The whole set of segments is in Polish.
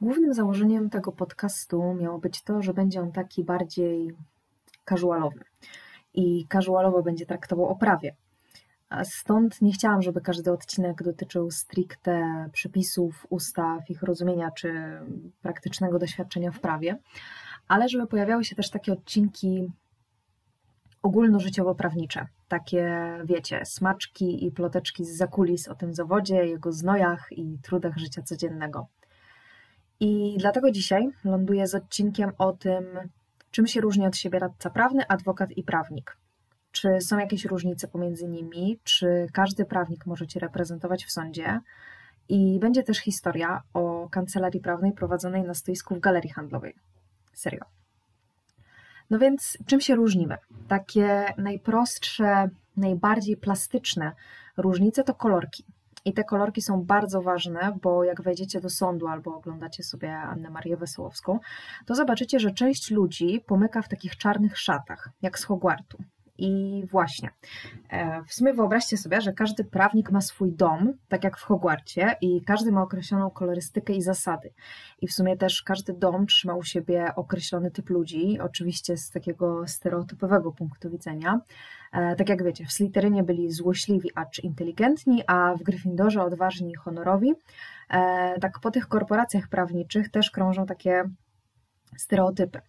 Głównym założeniem tego podcastu miało być to, że będzie on taki bardziej casualowy i casualowo będzie traktował o prawie. Stąd nie chciałam, żeby każdy odcinek dotyczył stricte przepisów, ustaw, ich rozumienia czy praktycznego doświadczenia w prawie, ale żeby pojawiały się też takie odcinki ogólnożyciowo-prawnicze. Takie, wiecie, smaczki i ploteczki z zakulis o tym zawodzie, jego znojach i trudach życia codziennego. I dlatego dzisiaj ląduję z odcinkiem o tym, czym się różni od siebie radca prawny, adwokat i prawnik. Czy są jakieś różnice pomiędzy nimi? Czy każdy prawnik może Cię reprezentować w sądzie? I będzie też historia o kancelarii prawnej prowadzonej na stoisku w galerii handlowej. Serio. No więc czym się różnimy? Takie najprostsze, najbardziej plastyczne różnice to kolorki. I te kolorki są bardzo ważne, bo jak wejdziecie do sądu albo oglądacie sobie Annę Marię Wesołowską, to zobaczycie, że część ludzi pomyka w takich czarnych szatach, jak z Hogwartu. I właśnie, e, w sumie wyobraźcie sobie, że każdy prawnik ma swój dom, tak jak w Hogwarcie, i każdy ma określoną kolorystykę i zasady. I w sumie też każdy dom trzyma u siebie określony typ ludzi, oczywiście z takiego stereotypowego punktu widzenia. E, tak jak wiecie, w Slytherynie byli złośliwi, acz inteligentni, a w Gryffindorze odważni i honorowi. E, tak po tych korporacjach prawniczych też krążą takie stereotypy.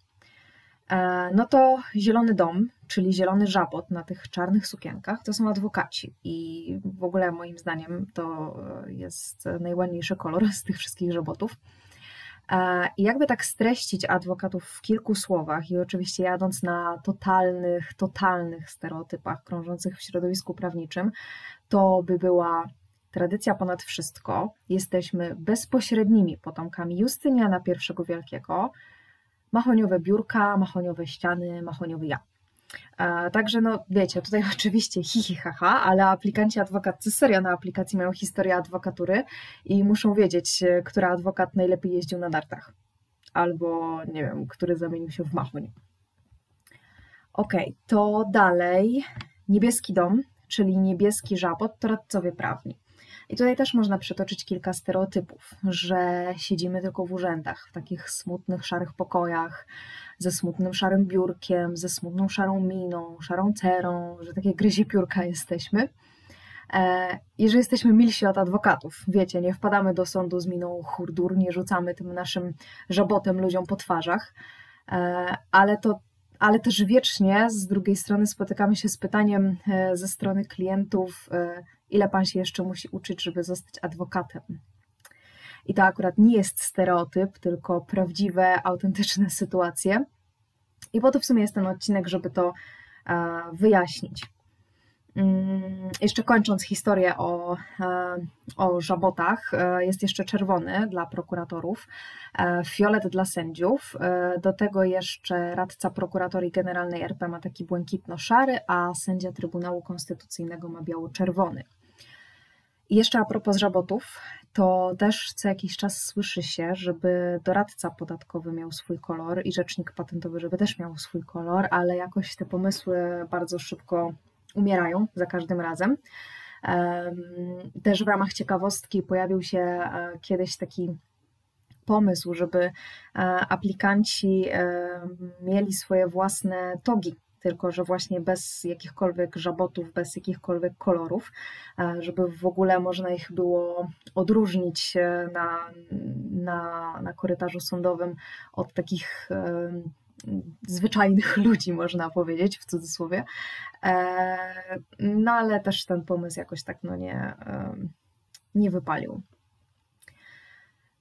E, no to zielony dom, czyli zielony żabot na tych czarnych sukienkach, to są adwokaci. I w ogóle moim zdaniem to jest najładniejszy kolor z tych wszystkich żabotów. E, I jakby tak streścić adwokatów w kilku słowach, i oczywiście jadąc na totalnych, totalnych stereotypach krążących w środowisku prawniczym, to by była tradycja ponad wszystko. Jesteśmy bezpośrednimi potomkami Justyniana I Wielkiego, mahoniowe biurka, mahoniowe ściany, mahoniowy ja. Także no wiecie, tutaj oczywiście hihi haha, ale aplikanci adwokatcy serio na aplikacji mają historię adwokatury i muszą wiedzieć, e, który adwokat najlepiej jeździł na nartach. Albo nie wiem, który zamienił się w machoń. Ok, to dalej niebieski dom, czyli niebieski żabot, to radcowie prawni. I tutaj też można przytoczyć kilka stereotypów, że siedzimy tylko w urzędach, w takich smutnych, szarych pokojach, ze smutnym, szarym biurkiem, ze smutną, szarą miną, szarą cerą, że takie gryzie piórka jesteśmy. E, I że jesteśmy milsi od adwokatów. Wiecie, nie wpadamy do sądu z miną hurdur, nie rzucamy tym naszym żabotem ludziom po twarzach, e, ale to ale też wiecznie z drugiej strony spotykamy się z pytaniem e, ze strony klientów, ile pan się jeszcze musi uczyć, żeby zostać adwokatem. I to akurat nie jest stereotyp, tylko prawdziwe, autentyczne sytuacje. I po to w sumie jest ten odcinek, żeby to e, wyjaśnić. Mm, jeszcze kończąc historię o, e, o żabotach, e, jest jeszcze czerwony dla prokuratorów, fiolet dla sędziów, do tego jeszcze radca prokuratorii generalnej RP ma taki błękitno-szary, a sędzia Trybunału Konstytucyjnego ma biało-czerwony. Jeszcze a propos żabotów, to też co jakiś czas słyszy się, żeby doradca podatkowy miał swój kolor i rzecznik patentowy, żeby też miał swój kolor, ale jakoś te pomysły bardzo szybko umierają za każdym razem. Też w ramach ciekawostki pojawił się e, kiedyś taki pomysł, żeby e, aplikanci mieli swoje własne togi tylko że właśnie bez jakichkolwiek żabotów, bez jakichkolwiek kolorów, e, żeby w ogóle można ich było odróżnić na, na, na korytarzu sądowym od takich e, zwyczajnych ludzi, można powiedzieć, w cudzysłowie. E, no ale też ten pomysł jakoś tak no nie, nie wypalił.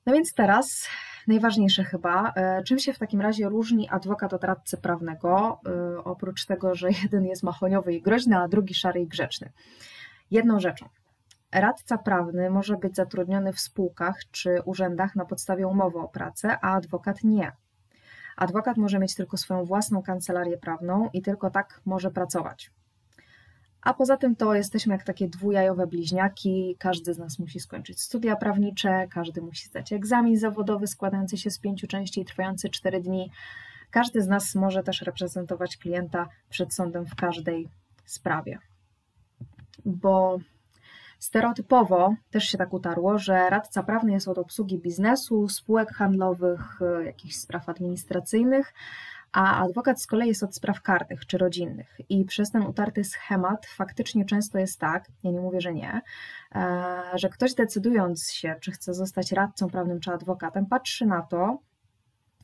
No więc teraz najważniejsze chyba, e, czym się w takim razie różni adwokat od radcy prawnego, e, oprócz tego, że jeden jest machoniowy i groźny, a drugi szary i grzeczny. Jedną rzeczą. Radca prawny może być zatrudniony w spółkach czy urzędach na podstawie umowy o pracę, a adwokat nie. Adwokat może mieć tylko swoją własną kancelarię prawną i tylko tak może pracować. A poza tym to jesteśmy jak takie dwujajowe bliźniaki. Każdy z nas musi skończyć studia prawnicze, każdy musi zdać egzamin zawodowy składający się z pięciu części i trwający cztery dni. Każdy z nas może też reprezentować klienta przed sądem w każdej sprawie. Bo Stereotypowo też się tak utarło, że radca prawny jest od obsługi biznesu, spółek handlowych, e, jakichś spraw administracyjnych, a adwokat z kolei jest od spraw karnych czy rodzinnych. I przez ten utarty schemat faktycznie często jest tak, ja nie mówię, że nie, e, że ktoś decydując się, czy chce zostać radcą prawnym czy adwokatem, patrzy na to,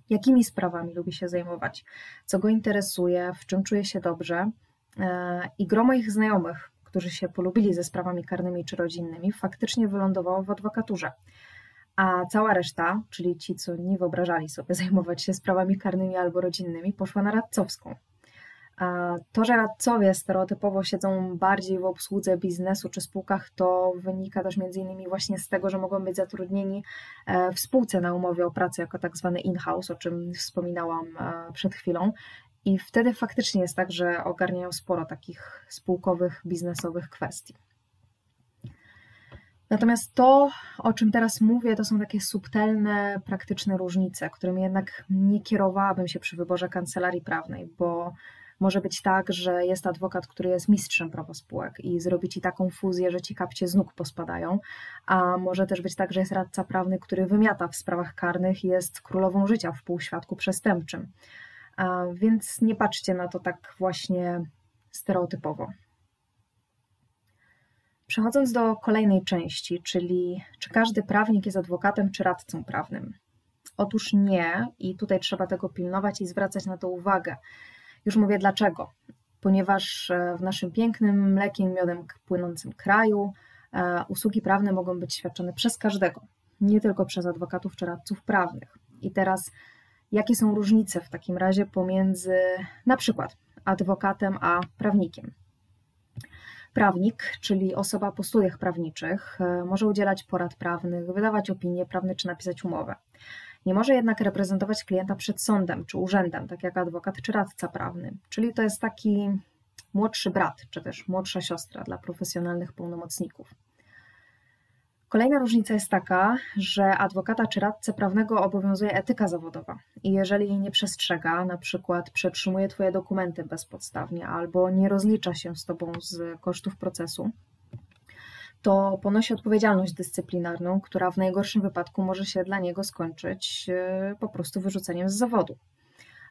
jakimi sprawami lubi się zajmować, co go interesuje, w czym czuje się dobrze. E, I gro moich znajomych, którzy się polubili ze sprawami karnymi czy rodzinnymi, faktycznie wylądowało w adwokaturze. A cała reszta, czyli ci, co nie wyobrażali sobie zajmować się sprawami karnymi albo rodzinnymi, poszła na radcowską. To, że radcowie stereotypowo siedzą bardziej w obsłudze biznesu czy spółkach, to wynika też między innymi właśnie z tego, że mogą być zatrudnieni e, w spółce na umowie o pracę jako tak zwany in-house, o czym wspominałam e, przed chwilą. I wtedy faktycznie jest tak, że ogarniają sporo takich spółkowych, biznesowych kwestii. Natomiast to, o czym teraz mówię, to są takie subtelne, praktyczne różnice, którymi jednak nie kierowałabym się przy wyborze kancelarii prawnej, bo może być tak, że jest adwokat, który jest mistrzem prawa spółek i zrobi ci taką fuzję, że ci kapcie z nóg pospadają, a może też być tak, że jest radca prawny, który wymiata w sprawach karnych i jest królową życia w półświadku przestępczym. Więc nie patrzcie na to tak właśnie stereotypowo. Przechodząc do kolejnej części, czyli czy każdy prawnik jest adwokatem czy radcą prawnym? Otóż nie, i tutaj trzeba tego pilnować i zwracać na to uwagę. Już mówię dlaczego. Ponieważ e, w naszym pięknym, mlekiem, miodem płynącym kraju e, usługi prawne mogą być świadczone przez każdego, nie tylko przez adwokatów czy radców prawnych. I teraz, jakie są różnice w takim razie pomiędzy na przykład adwokatem a prawnikiem? Prawnik, czyli osoba po studiach prawniczych, e, może udzielać porad prawnych, wydawać opinie prawne czy napisać umowę. Nie może jednak reprezentować klienta przed sądem czy urzędem, tak jak adwokat czy radca prawny. Czyli to jest taki młodszy brat, czy też młodsza siostra dla profesjonalnych pełnomocników. Kolejna różnica jest taka, że adwokata czy radcę prawnego obowiązuje etyka zawodowa i jeżeli jej nie przestrzega, na przykład przetrzymuje Twoje dokumenty bezpodstawnie albo nie rozlicza się z Tobą z kosztów procesu, to ponosi odpowiedzialność dyscyplinarną, która w najgorszym wypadku może się dla niego skończyć e, po prostu wyrzuceniem z zawodu.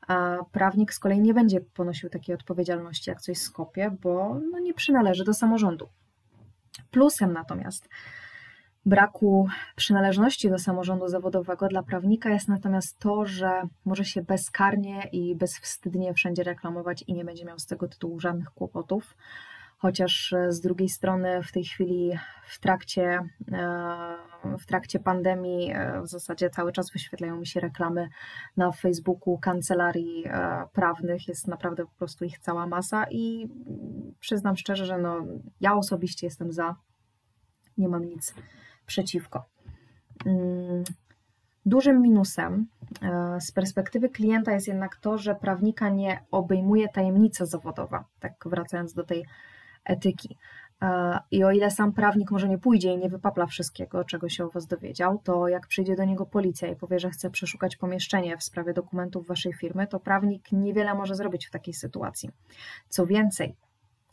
A prawnik z kolei nie będzie ponosił takiej odpowiedzialności jak coś skopie, bo no nie przynależy do samorządu. Plusem natomiast braku przynależności do samorządu zawodowego dla prawnika jest natomiast to, że może się bezkarnie i bezwstydnie wszędzie reklamować i nie będzie miał z tego tytułu żadnych kłopotów. Chociaż e, z drugiej strony w tej chwili w trakcie, e, w trakcie pandemii e, w zasadzie cały czas wyświetlają mi się reklamy na Facebooku kancelarii prawnych, jest naprawdę po prostu ich cała masa i przyznam szczerze, że no, ja osobiście jestem za, nie mam nic przeciwko. Mm, dużym minusem z perspektywy klienta jest jednak to, że prawnika nie obejmuje tajemnica zawodowa. Tak wracając do tej etyki. E, I o ile sam prawnik może nie pójdzie i nie wypapla wszystkiego, czego się o Was dowiedział, to jak przyjdzie do niego policja i powie, że chce przeszukać pomieszczenie w sprawie dokumentów Waszej firmy, to prawnik niewiele może zrobić w takiej sytuacji. Co więcej,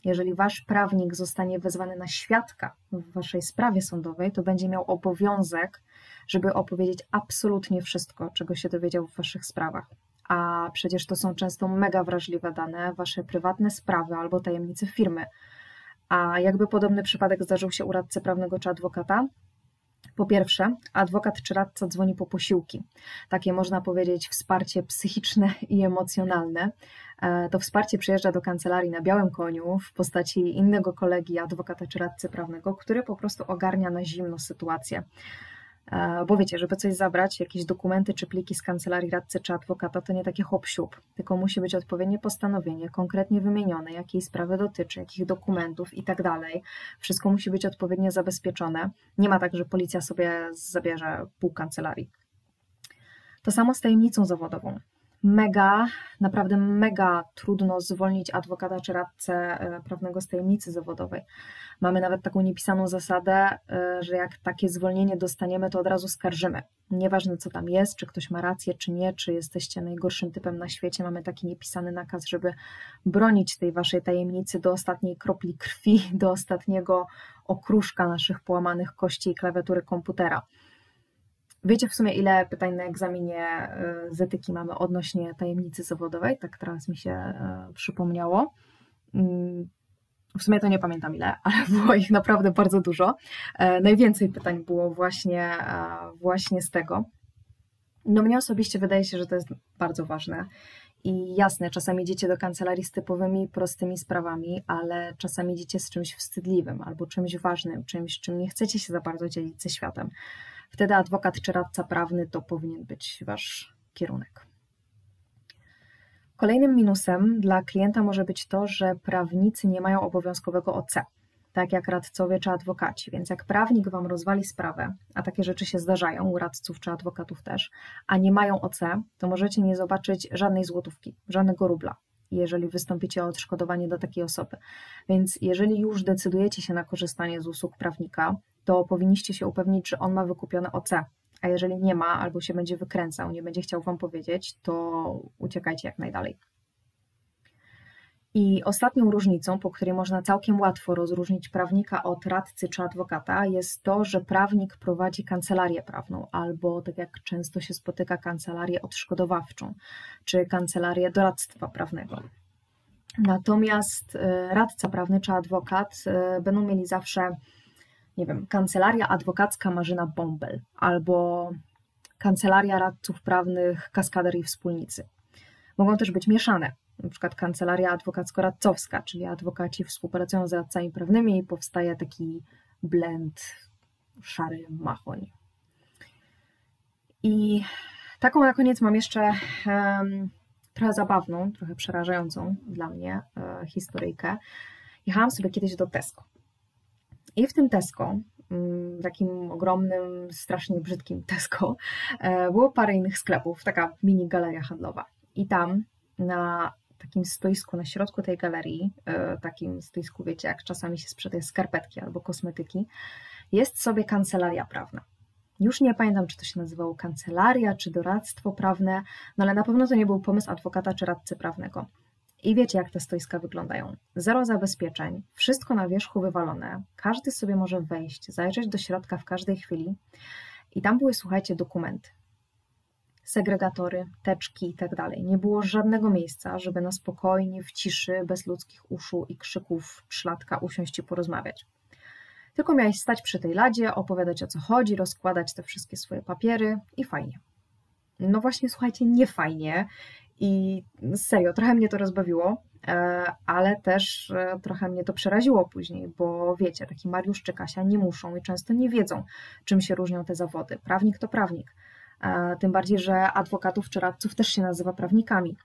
jeżeli Wasz prawnik zostanie wezwany na świadka w Waszej sprawie sądowej, to będzie miał obowiązek, żeby opowiedzieć absolutnie wszystko, czego się dowiedział w Waszych sprawach. A przecież to są często mega wrażliwe dane, Wasze prywatne sprawy albo tajemnice firmy a jakby podobny przypadek zdarzył się u radcy prawnego czy adwokata? Po pierwsze, adwokat czy radca dzwoni po posiłki. Takie można powiedzieć wsparcie psychiczne i emocjonalne. E, to wsparcie przyjeżdża do kancelarii na białym koniu w postaci innego kolegi, adwokata czy radcy prawnego, który po prostu ogarnia na zimno sytuację. E, bo wiecie, żeby coś zabrać, jakieś dokumenty czy pliki z kancelarii radcy czy adwokata, to nie takie hop tylko musi być odpowiednie postanowienie, konkretnie wymienione, jakiej sprawy dotyczy, jakich dokumentów i tak dalej. Wszystko musi być odpowiednio zabezpieczone. Nie ma tak, że policja sobie zabierze pół kancelarii. To samo z tajemnicą zawodową. Mega, naprawdę mega trudno zwolnić adwokata czy radcę e, prawnego z tajemnicy zawodowej. Mamy nawet taką niepisaną zasadę, e, że jak takie zwolnienie dostaniemy, to od razu skarżymy. Nieważne co tam jest, czy ktoś ma rację, czy nie, czy jesteście najgorszym typem na świecie, mamy taki niepisany nakaz, żeby bronić tej waszej tajemnicy do ostatniej kropli krwi, do ostatniego okruszka naszych połamanych kości i klawiatury komputera. Wiecie w sumie, ile pytań na egzaminie y, z etyki mamy odnośnie tajemnicy zawodowej? Tak teraz mi się y, przypomniało. Mm, w sumie to nie pamiętam ile, ale było ich naprawdę bardzo dużo. E, najwięcej pytań było właśnie, e, właśnie z tego. No mnie osobiście wydaje się, że to jest bardzo ważne. I jasne, czasami idziecie do kancelarii z typowymi, prostymi sprawami, ale czasami idziecie z czymś wstydliwym albo czymś ważnym, czymś, czym nie chcecie się za bardzo dzielić ze światem wtedy adwokat czy radca prawny to powinien być wasz kierunek. Kolejnym minusem dla klienta może być to, że prawnicy nie mają obowiązkowego OC, tak jak radcowie czy adwokaci. Więc jak prawnik wam rozwali sprawę, a takie rzeczy się zdarzają u radców czy adwokatów też, a nie mają OC, to możecie nie zobaczyć żadnej złotówki, żadnego rubla jeżeli wystąpicie o odszkodowanie do takiej osoby. Więc jeżeli już decydujecie się na korzystanie z usług prawnika, to powinniście się upewnić, że on ma wykupione OC. A jeżeli nie ma, albo się będzie wykręcał, nie będzie chciał Wam powiedzieć, to uciekajcie jak najdalej. I ostatnią różnicą, po której można całkiem łatwo rozróżnić prawnika od radcy czy adwokata, jest to, że prawnik prowadzi kancelarię prawną, albo tak jak często się spotyka, kancelarię odszkodowawczą, czy kancelarię doradztwa prawnego. Natomiast e, radca prawny czy adwokat e, będą mieli zawsze, nie wiem, kancelaria adwokacka Marzyna Bąbel albo kancelaria radców prawnych Kaskader i Wspólnicy. Mogą też być mieszane na przykład kancelaria adwokacko-radcowska, czyli adwokaci współpracują z radcami prawnymi i powstaje taki blend szary machoń. I taką na koniec mam jeszcze um, trochę zabawną, trochę przerażającą dla mnie e, historyjkę. Jechałam sobie kiedyś do Tesco. I w tym Tesco, mm, takim ogromnym, strasznie brzydkim Tesco, e, było parę innych sklepów, taka mini galeria handlowa. I tam na takim stoisku na środku tej galerii, e, takim stoisku, wiecie, jak czasami się sprzedaje skarpetki albo kosmetyki, jest sobie kancelaria prawna. Już nie pamiętam, czy to się nazywało kancelaria, czy doradztwo prawne, no ale na pewno to nie był pomysł adwokata czy radcy prawnego. I wiecie, jak te stoiska wyglądają. Zero zabezpieczeń, wszystko na wierzchu wywalone, każdy sobie może wejść, zajrzeć do środka w każdej chwili. I tam były, słuchajcie, dokumenty segregatory, teczki itd. Tak Nie było żadnego miejsca, żeby na spokojnie, w ciszy, bez ludzkich uszu i krzyków szlatka usiąść i porozmawiać. Tylko miałeś stać przy tej ladzie, opowiadać o co chodzi, rozkładać te wszystkie swoje papiery i fajnie. No właśnie, słuchajcie, nie fajnie i serio, trochę mnie to rozbawiło, e, ale też e, trochę mnie to przeraziło później, bo wiecie, taki Mariusz czy Kasia nie muszą i często nie wiedzą, czym się różnią te zawody. Prawnik to prawnik tym bardziej, że adwokatów czy radców też się nazywa prawnikami.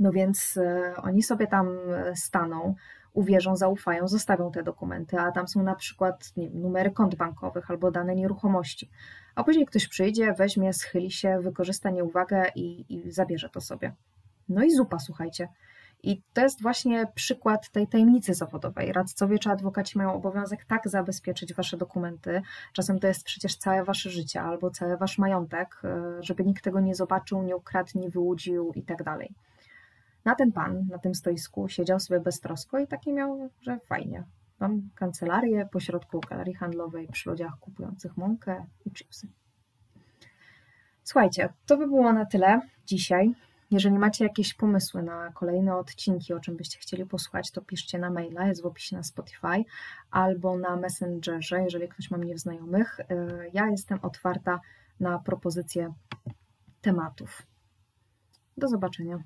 No więc e, oni sobie tam staną, uwierzą, zaufają, zostawią te dokumenty, a tam są na przykład nie numery kont bankowych albo dane nieruchomości. A później ktoś przyjdzie, weźmie, schyli się, wykorzysta nieuwagę i, i zabierze to sobie. No i zupa, słuchajcie. I to jest właśnie przykład tej tajemnicy zawodowej. Radcowie czy adwokaci mają obowiązek tak zabezpieczyć wasze dokumenty, czasem to jest przecież całe wasze życie albo cały wasz majątek, e, żeby nikt tego nie zobaczył, nie ukradł, nie wyłudził i tak. Na ten pan na tym stoisku siedział sobie beztrosko i takie miał, że fajnie. Mam kancelarię pośrodku galerii handlowej przy ludziach kupujących mąkę i chipsy. Słuchajcie, to by było na tyle dzisiaj. Jeżeli macie jakieś pomysły na kolejne odcinki, o czym byście chcieli posłuchać, to piszcie na maila, jest w opisie na Spotify albo na Messengerze, jeżeli ktoś ma mnie w znajomych. Y, ja jestem otwarta na propozycje tematów. Do zobaczenia.